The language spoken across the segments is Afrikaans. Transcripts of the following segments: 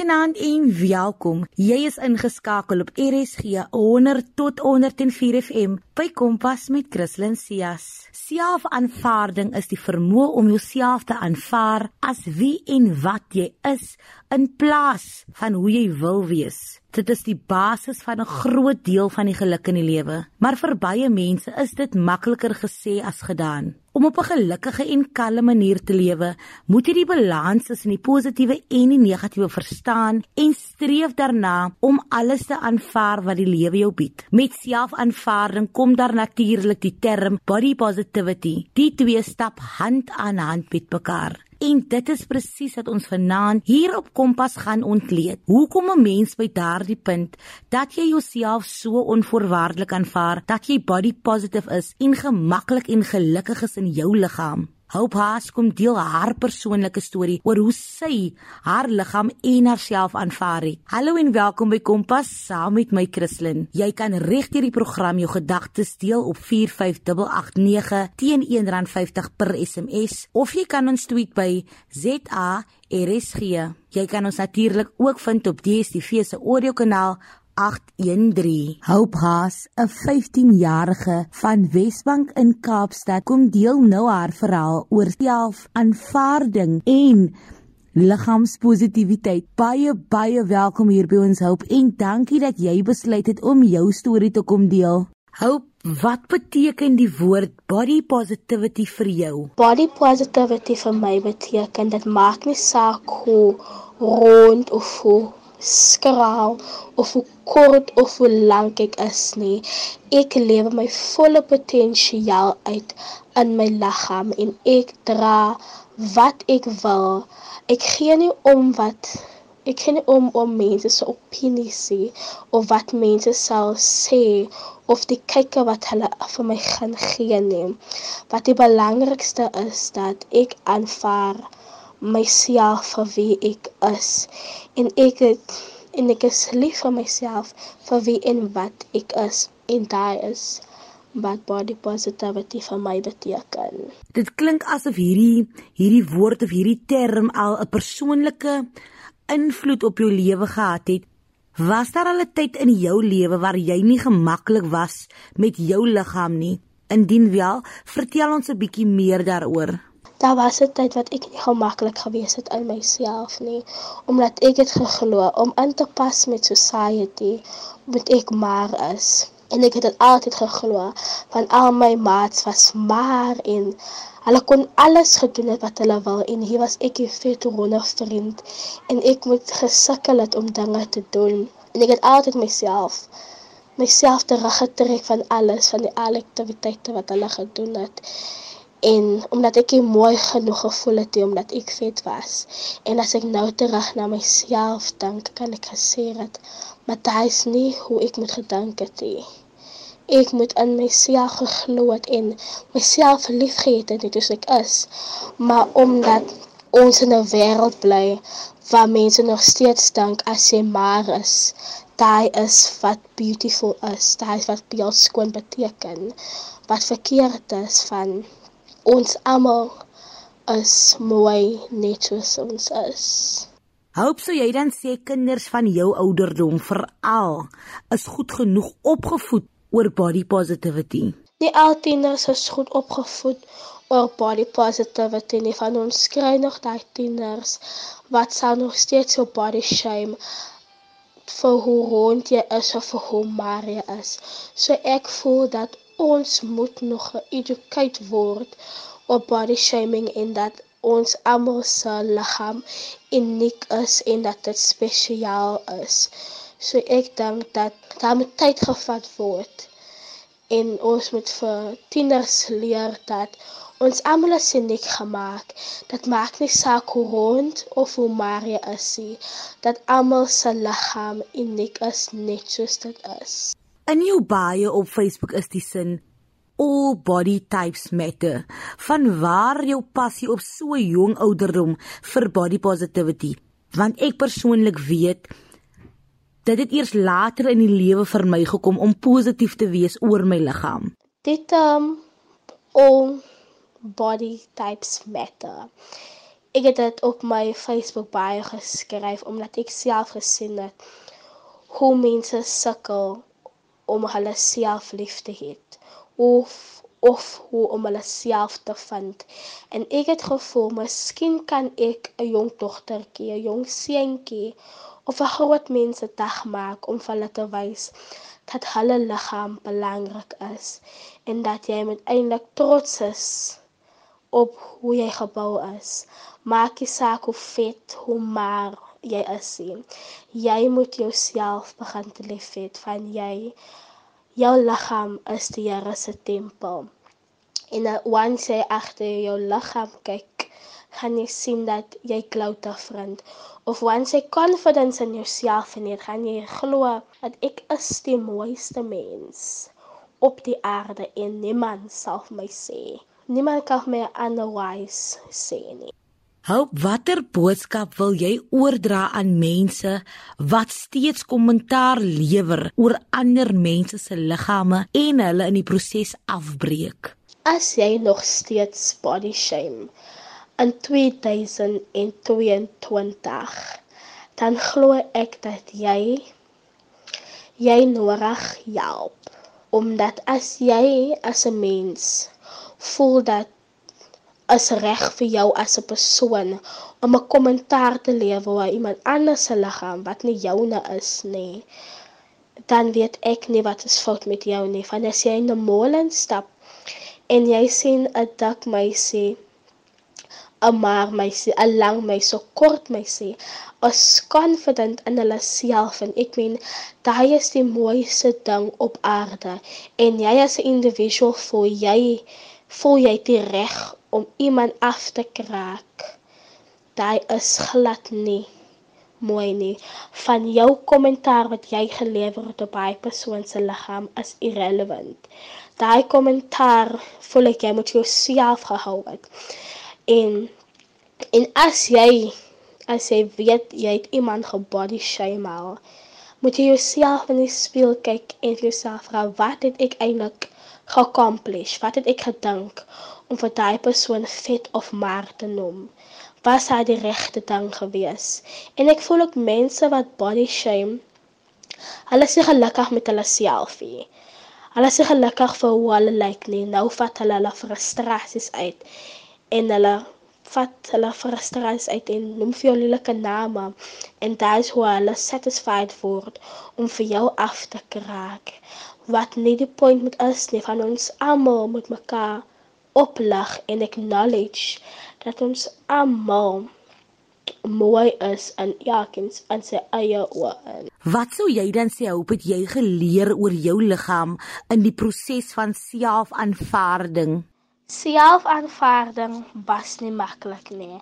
Goeienaand en welkom. Jy is ingeskakel op RSG 100 tot 104 FM by Kompas met Christlyn Cias. Selfaanvaarding is die vermoë om jouself te aanvaar as wie en wat jy is in plaas van hoe jy wil wees. Dit is die basis van 'n groot deel van die geluk in die lewe. Maar vir baie mense is dit makliker gesê as gedaan. Om op 'n gelukkige en kalme manier te lewe, moet jy die balans tussen die positiewe en die negatiewe verstaan en streef daarna om alles te aanvaar wat die lewe jou bied. Met selfaanvaarding kom daar natuurlik die term body positivity. Die twee stap hand aan hand met mekaar. En dit is presies wat ons vanaand hier op Kompas gaan ontleed. Hoekom 'n mens by daardie punt dat jy jouself so onvoorwaardelik aanvaar dat jy body positive is en gemaklik en gelukkig is in jou liggaam. Hope Haas kom deel haar persoonlike storie oor hoe sy haar liggaam en haarself aanvaar het. Hallo en welkom by Kompas saam met my Christlyn. Jy kan regdeur die program jou gedagtes deel op 45889 teen R1.50 per SMS of jy kan ons tweet by ZARSG. Jy kan ons natuurlik ook vind op DStv se audiokanaal 813. Hope Haas, 'n 15-jarige van Wesbank in Kaapstad, kom deel nou haar verhaal oor selfaanvaarding en liggaamspositiwiteit. Baie baie welkom hier by ons Hope en dankie dat jy besluit het om jou storie te kom deel. Hope, wat beteken die woord body positivity vir jou? Body positivity vir my beteken dit maak nie saak hoe rond of hoe skraal of hoe kort of hoe lank ek is nie. Ek lewe my volle potensiaal uit in my liggaam en ek dra wat ek wil. Ek gee nie om wat ek gee nie om om mense se opinies sê of wat mense sal sê of die kykke wat hulle vir my gaan gee nie. Wat die belangrikste is dat ek aanvaar myself vir wie ek is en ek het en ek is lief vir myself vir wie en wat ek is en daai is wat body positivity vir my beteken. Dit klink asof hierdie hierdie woord of hierdie term al 'n persoonlike invloed op jou lewe gehad het. Was daar al 'n tyd in jou lewe waar jy nie gemaklik was met jou liggaam nie? Indien wel, vertel ons 'n bietjie meer daaroor. Daar was 'n tyd wat ek nie gemaklik gewees het in myself nie, omdat ek het geglo om in te pas met society moet ek maar is. En ek het dit altyd geglo van al my maats was maar en hulle kon alles gedoen het wat hulle wil en hier was ek 'n vet ronde vriend en ek moet gesukkel het om dinge te doen. En ek het altyd myself myself teruggetrek van alles van die aktiwiteite wat hulle gedoen het en omdat ek nie mooi genoeg gevoel het nie omdat ek vet was en as ek nou terug na myself dink kan ek gesê dat maar dit is nie hoe ek moet gedink het nie. Ek moet in myself geglo het en myself liefgehad het soos ek is maar omdat ons in 'n wêreld bly waar mense nog steeds dink as jy maar is daai is wat beautiful is daai is wat beeld skoon beteken wat verkeerd is van ons almal is mooi net soos ons is. Hoop sou jy dan sê kinders van jou ouderdom veral is goed genoeg opgevoed oor body positivity. Nie al tieners is goed opgevoed oor body positivity nie. Van ons kry nog daai tieners wat sou nog steeds so body shame vir hoe rond jy is of vir hoe maar jy is. So ek voel dat ons moet nog geëdukeer word op body shaming en dat ons almal se liggaam uniek is en dat dit spesiaal is. So ek dink dat daar moet tyd gevat word en ons moet vir tieners leer dat ons almal is uniek gemaak. Dit maak nie saak hoe rond of hoe maar jy is nie. Dat almal se liggaam uniek is net soos dit is. In jou bio op Facebook is die sin all body types matter. Van waar jou passie op so jong ouderdom vir body positivity? Want ek persoonlik weet dit eers later in die lewe vir my gekom om positief te wees oor my liggaam. Dit um all body types matter. Ek het dit op my Facebook baie geskryf omdat ek self gesien het hoe mense sukkel om hulle self lief te hê of of hoe om hulle self te vind. En ek het gevoel miskien kan ek 'n jong dogtertjie, 'n jong seentjie of 'n groot mens se dag maak om hulle te wys dat hulle liggaam belangrik is en dat jy moet eintlik trots is op hoe jy gebou is. Maak nie saak hoe vet, hoe maar jy is nie. Jy moet jouself begin te lief hê van jy jou liggaam is die Here se tempel. En once jy agter jou liggaam kyk, gaan jy sien dat jy klouter vriend of once jy confidence in jouself het, gaan jy glo dat ek is die mooiste mens op die aarde en niemand sal my sê. Niemand kan my otherwise sê nie. Hoop watter boodskap wil jy oordra aan mense wat steeds kommentaar lewer oor ander mense se liggame en hulle in die proses afbreek? As jy nog steeds body shame in 2022 dan glo ek dat jy jy nodig help omdat as jy as 'n mens voel dat is reg vir jou as 'n persoon om 'n kommentaar te lewer oor iemand anders se liggaam wat nie joune is nie. Dan weet ek nie wat is fout met jou nie. Van as jy in 'n molen stap en jy sien 'n dik meisie, 'n maar meisie, 'n lang meisie, 'n kort meisie, is confident in hulle self en ek meen daai is die mooiste ding op aarde en jy as 'n individual voel jy voel jy die reg om iemand af te kraak. Daai is glad nie mooi nie. Van jou kommentaar wat jy gelewer het op daai persoon se liggaam is irrelevant. Daai kommentaar voel ek jy moet jouself gehou het. En en as jy as jy weet jy het iemand gebody shame al, moet jy jouself in die spieël kyk en jouself vra wat het ek eintlik geaccomplish? Wat het ek gedink om vir daai persoon vet of maar te noem. Was hy die regte ding gewees? En ek voel ook mense wat body shame hulle is gelukkig met hulle selfie. Hulle is gelukkig vir hoe hulle lyk nie. Nou vat hulle hulle frustrasies uit en hulle vat hulle frustrasies uit en noem vir jou lelike name en dit is hoe hulle satisfied word om vir jou af te kraak. Wat nie die punt moet is nie van ons almal met mekaar oplig en acknowledge dat ons almal mooi is in elkeen in sy eie oë. Wat sou jy dan sê hoop het jy geleer oor jou liggaam in die proses van selfaanvaarding? Selfaanvaarding was nie maklik nie.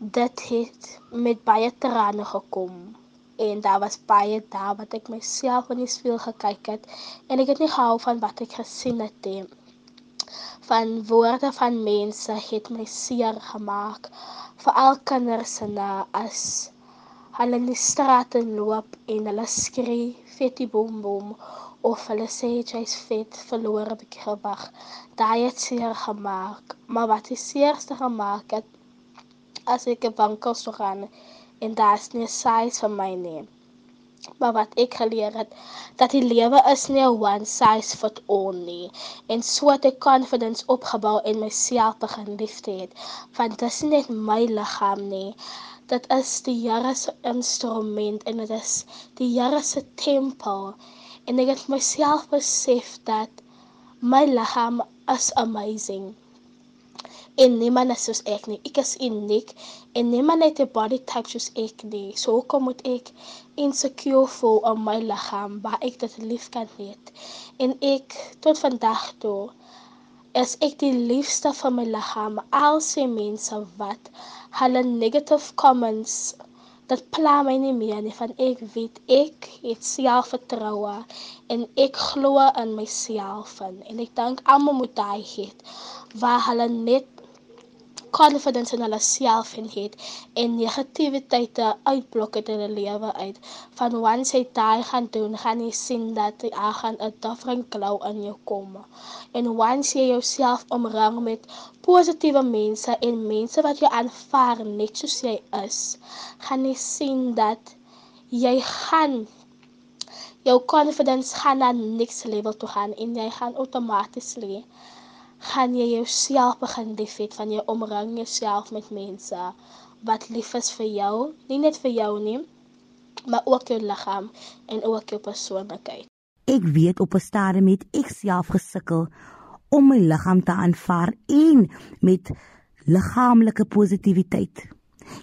Dit het met baie trane gekom en daar was baie daar wat ek myself in die spieël gekyk het en ek het nie gehou van wat ek gesien het nie van woorde van mense het my seer gemaak veral kinders se na as hulle in die strate loop en hulle skree fetie bom bom of hulle sê jy's vet bietjie gewig daai het seer gemaak maar wat die seerste gemaak het as ek 'n winkel toe gaan en daar's nie 'n size vir my nie maar wat ek geleer het dat die lewe is nie 'n one size fit all nie. En so het ek confidence opgebou en myself begin liefde het want dit is nie net my liggaam nie. Dit is die Here se instrument en dit is die Here se tempel. En ek het myself besef dat my liggaam is amazing en niemand is soos ek nie. Ek is uniek en niemand het 'n body type soos ek nie. So hoekom moet ek insecure voel om my liggaam waar ek dit lief kan hê? En ek tot vandag toe is ek die liefste van my liggaam. Al se mense wat hulle negative comments dat pla my nie meer nie van ek weet ek het selfvertroue en ek glo in myself en, en ek dink almal moet daai hê waar hulle net confidence in hulle self en het en negativiteite uitblok uit hulle lewe uit. Van once jy daai gaan doen, gaan jy sien dat jy gaan 'n different glow in jou kom. En once jy jouself omring met positiewe mense en mense wat jou aanvaar net soos jy is, gaan jy sien dat jy gaan jou confidence gaan na next level toe gaan en jy gaan outomaties lê gaan jy jouself begin lief hê van jou omring jouself met mense wat lief is vir jou, nie net vir jou nie, maar ook jou liggaam en ook jou persoonlikheid. Ek weet op 'n stadium het ek self gesukkel om my liggaam te aanvaar en met liggaamlike positiwiteit.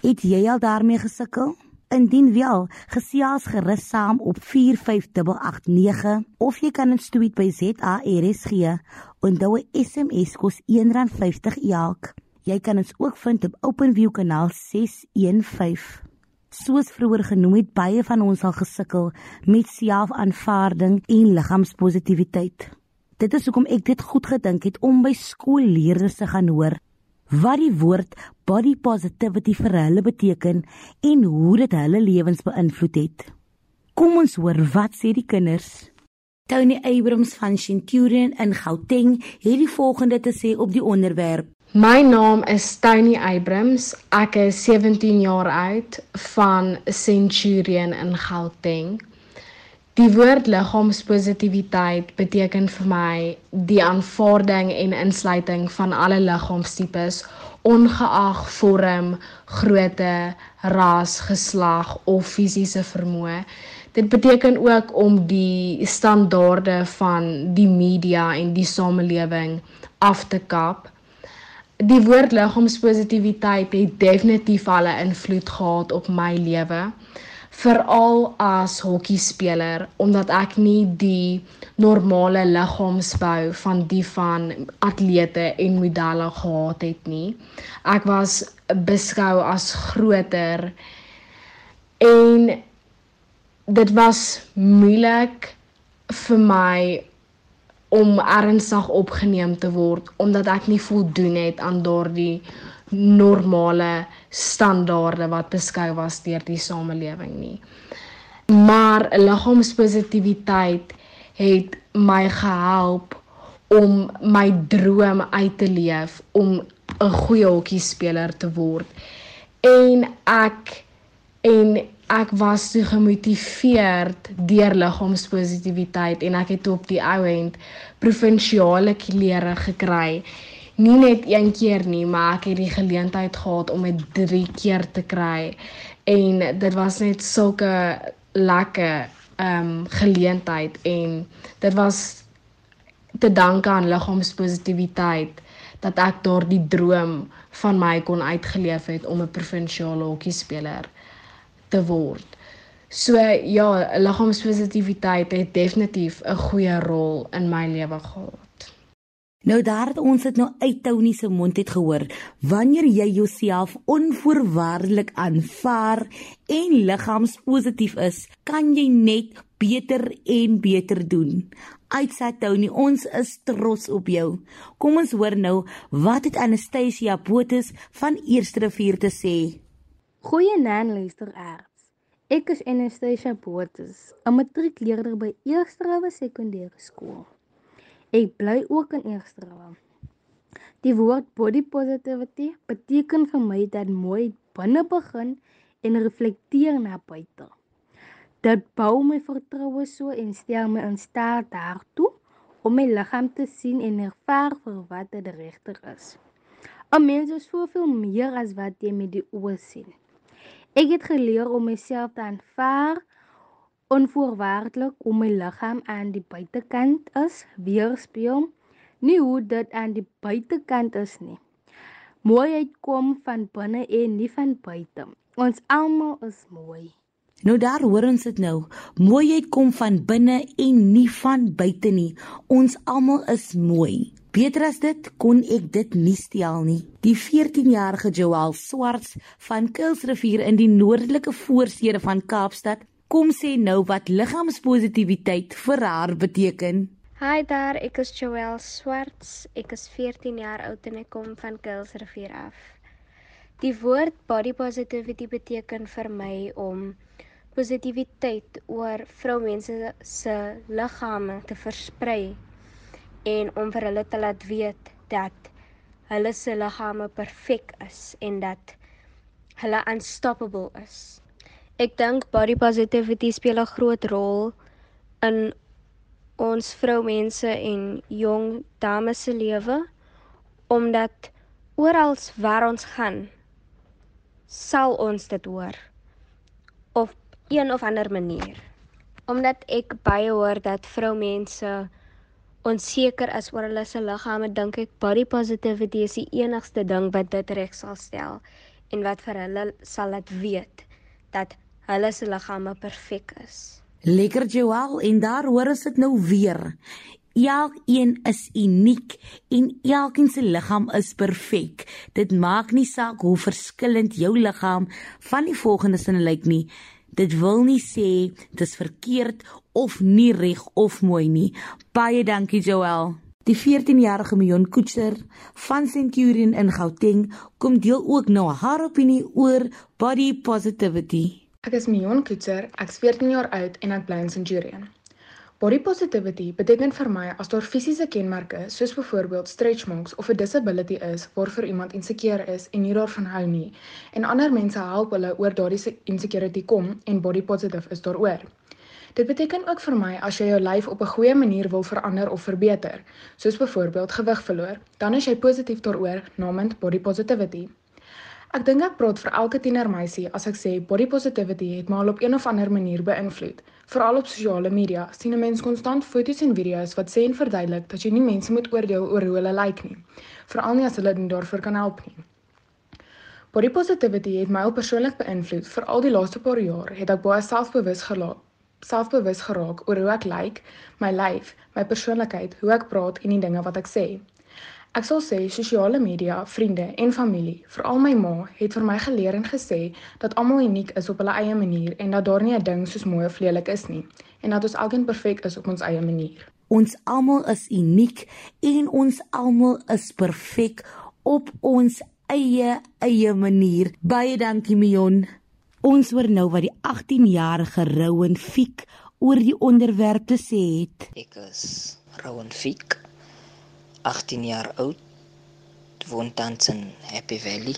Het jy al daarmee gesukkel? Indien wel, gesels gerus saam op 45889 of jy kan ons tweet by ZARSG. Onthou 'n SMS kos R1.50 elk. Jy kan ons ook vind op OpenView kanaal 615. Soos vroeër genoem het, baie van ons al gesukkel met selfaanvaarding en liggaamspositiwiteit. Dit is hoekom ek dit goed gedink het om by skoolleerders te gaan hoor wat die woord body positivity vir hulle beteken en hoe dit hulle lewens beïnvloed het. Kom ons hoor wat sê die kinders. Tony Abrams van Centurion in Gauteng het die volgende te sê op die onderwerp. My naam is Tony Abrams. Ek is 17 jaar oud van Centurion in Gauteng. Die woord liggaamspositiwiteit beteken vir my die aanvaarding en insluiting van alle liggaamstipes ongeag vorm, grootte, ras, geslag of fisiese vermoë. Dit beteken ook om die standaarde van die media en die samelewing af te kap. Die woord liggaamspositiwiteit het definitief al 'n invloed gehad op my lewe veral as hokkiespeler omdat ek nie die normale liggaamsbou van die van atlete en modelle gehad het nie. Ek was beskou as groter en dit was moeilik vir my om ernstig opgeneem te word omdat ek nie voldoen het aan daardie normale standaarde wat beskou was deur die samelewing nie. Maar liggaamspositiwiteit het my gehelp om my droom uit te leef om 'n goeie hokkiespeler te word. En ek en ek was so gemotiveerd deur liggaamspositiwiteit en ek het op die ou end provinsiale klere gekry nie net een keer nie, maar ek het die geleentheid gehad om dit 3 keer te kry en dit was net sulke lekker ehm um, geleentheid en dit was te danke aan liggaamspositiwiteit dat ek daardie droom van my kon uitgeleef het om 'n provinsiale hokkiespeler te word. So ja, liggaamspositiwiteit het definitief 'n goeie rol in my lewe gehad. Nou daar het ons dit nou uit Tony se mond het gehoor. Wanneer jy jouself onvoorwaardelik aanvaar en liggaamspositief is, kan jy net beter en beter doen. Uitsa Tony, ons is trots op jou. Kom ons hoor nou wat het Anastasia Botus van Eerste Rivier te sê. Goeienaand luisteraars. Ek is Anastasia Botus, 'n matriekleerder by Eerste Rivier Sekondêre Skool. Ek bly ook in rang. Die woord body positivity beteken vir my dat mooi binne begin en reflekteer na buite. Dit bou my vertroue so en stel my in staat daartoe om my liggaam te sien en ervaar vir wat dit regtig is. 'n Mens is soveel meer as wat jy met die oë sien. Ek het geleer om myself te aanvaar onvoorwaardelik om my liggaam aan die buitekant is weerspieël nie hoe dit aan die buitekant is nie. Mooiheid kom van binne en nie van buite ons almal is mooi. Nou daar hoor ons dit nou. Mooiheid kom van binne en nie van buite nie. Ons almal is mooi. Beter as dit kon ek dit nie stel nie. Die 14-jarige Joel Swarts van Kuilsrivier in die noordelike voorstede van Kaapstad kom sê nou wat liggaamspositiwiteit vir haar beteken. Hi daar, ek is Joelle Swarts. Ek is 14 jaar oud en ek kom van Kuilsrivier af. Die woord body positivity beteken vir my om positiwiteit oor vroumense se liggame te versprei en om vir hulle te laat weet dat hulle se liggame perfek is en dat hulle unstoppable is. Ek dink body positivity speel 'n groot rol in ons vroumense en jong dames se lewe omdat oral waar ons gaan sal ons dit hoor op een of ander manier. Omdat ek baie hoor dat vroumense onseker is oor hulle se liggame, dink ek body positivity is die enigste ding wat dit reg sal stel en wat vir hulle sal laat weet dat hulle se liggame perfek is. Lekker Joel en daar hoor ons dit nou weer. Elkeen is uniek en elkeen se liggaam is perfek. Dit maak nie saak hoe verskillend jou liggaam van die volgende sin lyk nie. Dit wil nie sê dit is verkeerd of nie reg of mooi nie. Baie dankie Joel. Die 14-jarige Mion Koetser van Centurion in Gauteng kom deel ook nou haar opinie oor body positivity. Ek is Mion Koetser, ek's 14 jaar oud en ek bly in Centurion. Body positivity beteken vir my as daar fisiese kenmerke soos byvoorbeeld stretch marks of 'n disability is waarvoor iemand insekeer is en nie daarvan hou nie en ander mense help hulle oor daardie insecurity kom en body positive is daaroor. Dit beteken ook vir my as jy jou lyf op 'n goeie manier wil verander of verbeter, soos byvoorbeeld gewig verloor, dan is jy positief daaroor, namens body positivity. Ek dink ek praat vir elke tienermeisie as ek sê body positivity het my al op een of ander manier beïnvloed. Veral op sosiale media sien 'n mens konstant foto's en video's wat sê en verduidelik dat jy nie mense moet oordeel oor hoe hulle lyk nie, veral nie as hulle nie daarvoor kan help nie. Body positivity het my al persoonlik beïnvloed. Veral die laaste paar jaar het ek baie selfbewus geraak, selfbewus geraak oor hoe ek lyk, my lyf, my persoonlikheid, hoe ek praat en die dinge wat ek sê. Ek sal sê sosiale media, vriende en familie, veral my ma, het vir my geleer en gesê dat almal uniek is op hulle eie manier en dat daar nie 'n ding soos mooi of lelik is nie en dat ons elkeen perfek is op ons eie manier. Ons almal is uniek en ons almal is perfek op ons eie eie manier. Baie dankie Mion. Ons hoor nou wat die 18-jarige Rowan Fiek oor die onderwerp te sê het. Ek is Rowan Fiek 18 jaar oud woon tans in Happy Valley.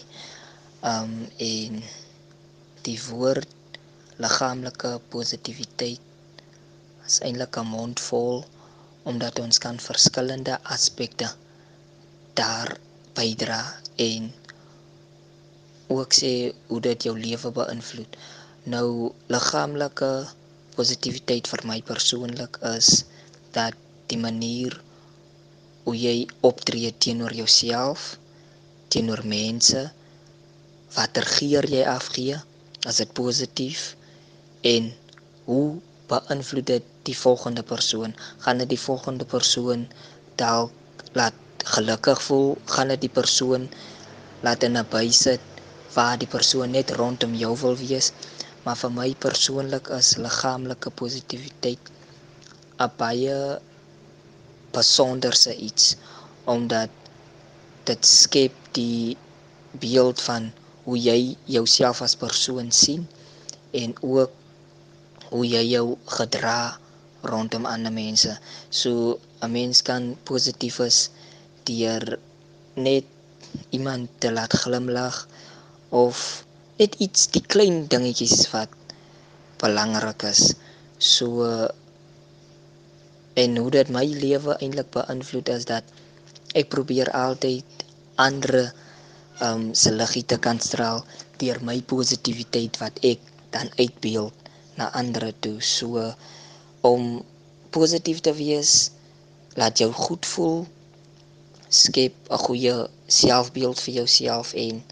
Um en die woord liggaamlike positiwiteit is eintlik 'n mondvol omdat ons kan verskillende aspekte daar bydra en ook sê hoe dit jou lewe beïnvloed. Nou liggaamlike positiwiteit vir my persoonlik is dat die manier hoe jy optree teenoor jouself, teenoor mense, watter geur jy afgee, as dit positief en hoe beïnvloed dit die volgende persoon? Gaan dit die volgende persoon dalk laat gelukkig voel? Gaan dit die persoon laat in 'n bysit waar die persoon net rondom jou wil wees? Maar vir my persoonlik is liggaamlike positiwiteit 'n baie besonderse iets omdat dit skep die beeld van hoe jy jouself as persoon sien en ook hoe jy jou gedra rondom ander mense. So 'n mens kan positief wees deur net iemand te laat glimlag of net iets die klein dingetjies wat belangrik is. So en hoe dit my lewe eintlik beïnvloed is dat ek probeer altyd ander um se liggie te kan straal deur my positiwiteit wat ek dan uitbeeld na ander toe. So om positief te wees laat jou goed voel skep 'n goeie selfbeeld vir jouself en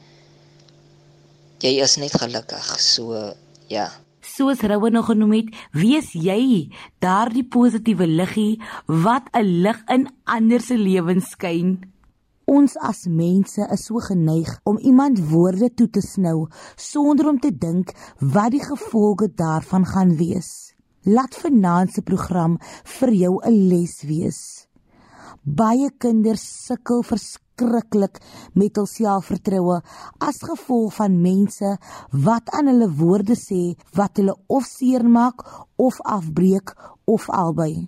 jy is net gelukkig. So ja soos Rowan nog genoem het, wees jy daardie positiewe liggie wat 'n lig in ander se lewens skyn. Ons as mense is so geneig om iemand woorde toe te snou sonder om te dink wat die gevolge daarvan gaan wees. Laat vanaand se program vir jou 'n les wees. Baie kinders sukkel verskriklik met hul selfvertroue as gevolg van mense wat aan hulle woorde sê wat hulle of seermaak of afbreek of albei.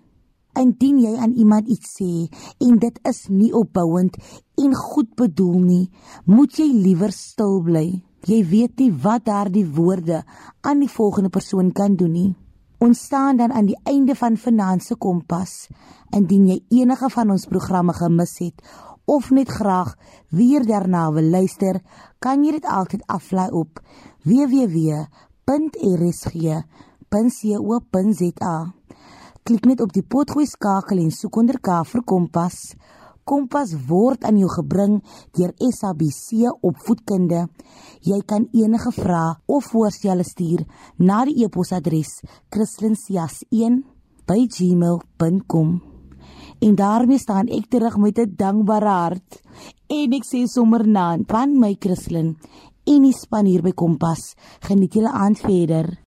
Indien jy aan iemand iets sê en dit is nie opbouend en goed bedoel nie, moet jy liewer stil bly. Jy weet nie wat daardie woorde aan die volgende persoon kan doen nie. Ons staan dan aan die einde van Finansie Kompas. Indien jy enige van ons programme gemis het of net graag weer daarna wil luister, kan jy dit altyd aflaai op www.rsg.co.za. Klik net op die potgooi skakel en soek onder K vir Kompas. Kompas word aan jou gebring deur SABC Opvoedkunde. Jy kan enige vrae of voorstelle stuur na die e-posadres kristlyn.sias1@gmail.com. En daarmee staan ek terug met 'n dankbare hart en ek sê sommer naam van my Kristlyn en die span hier by Kompas. Geniet julle aand verder.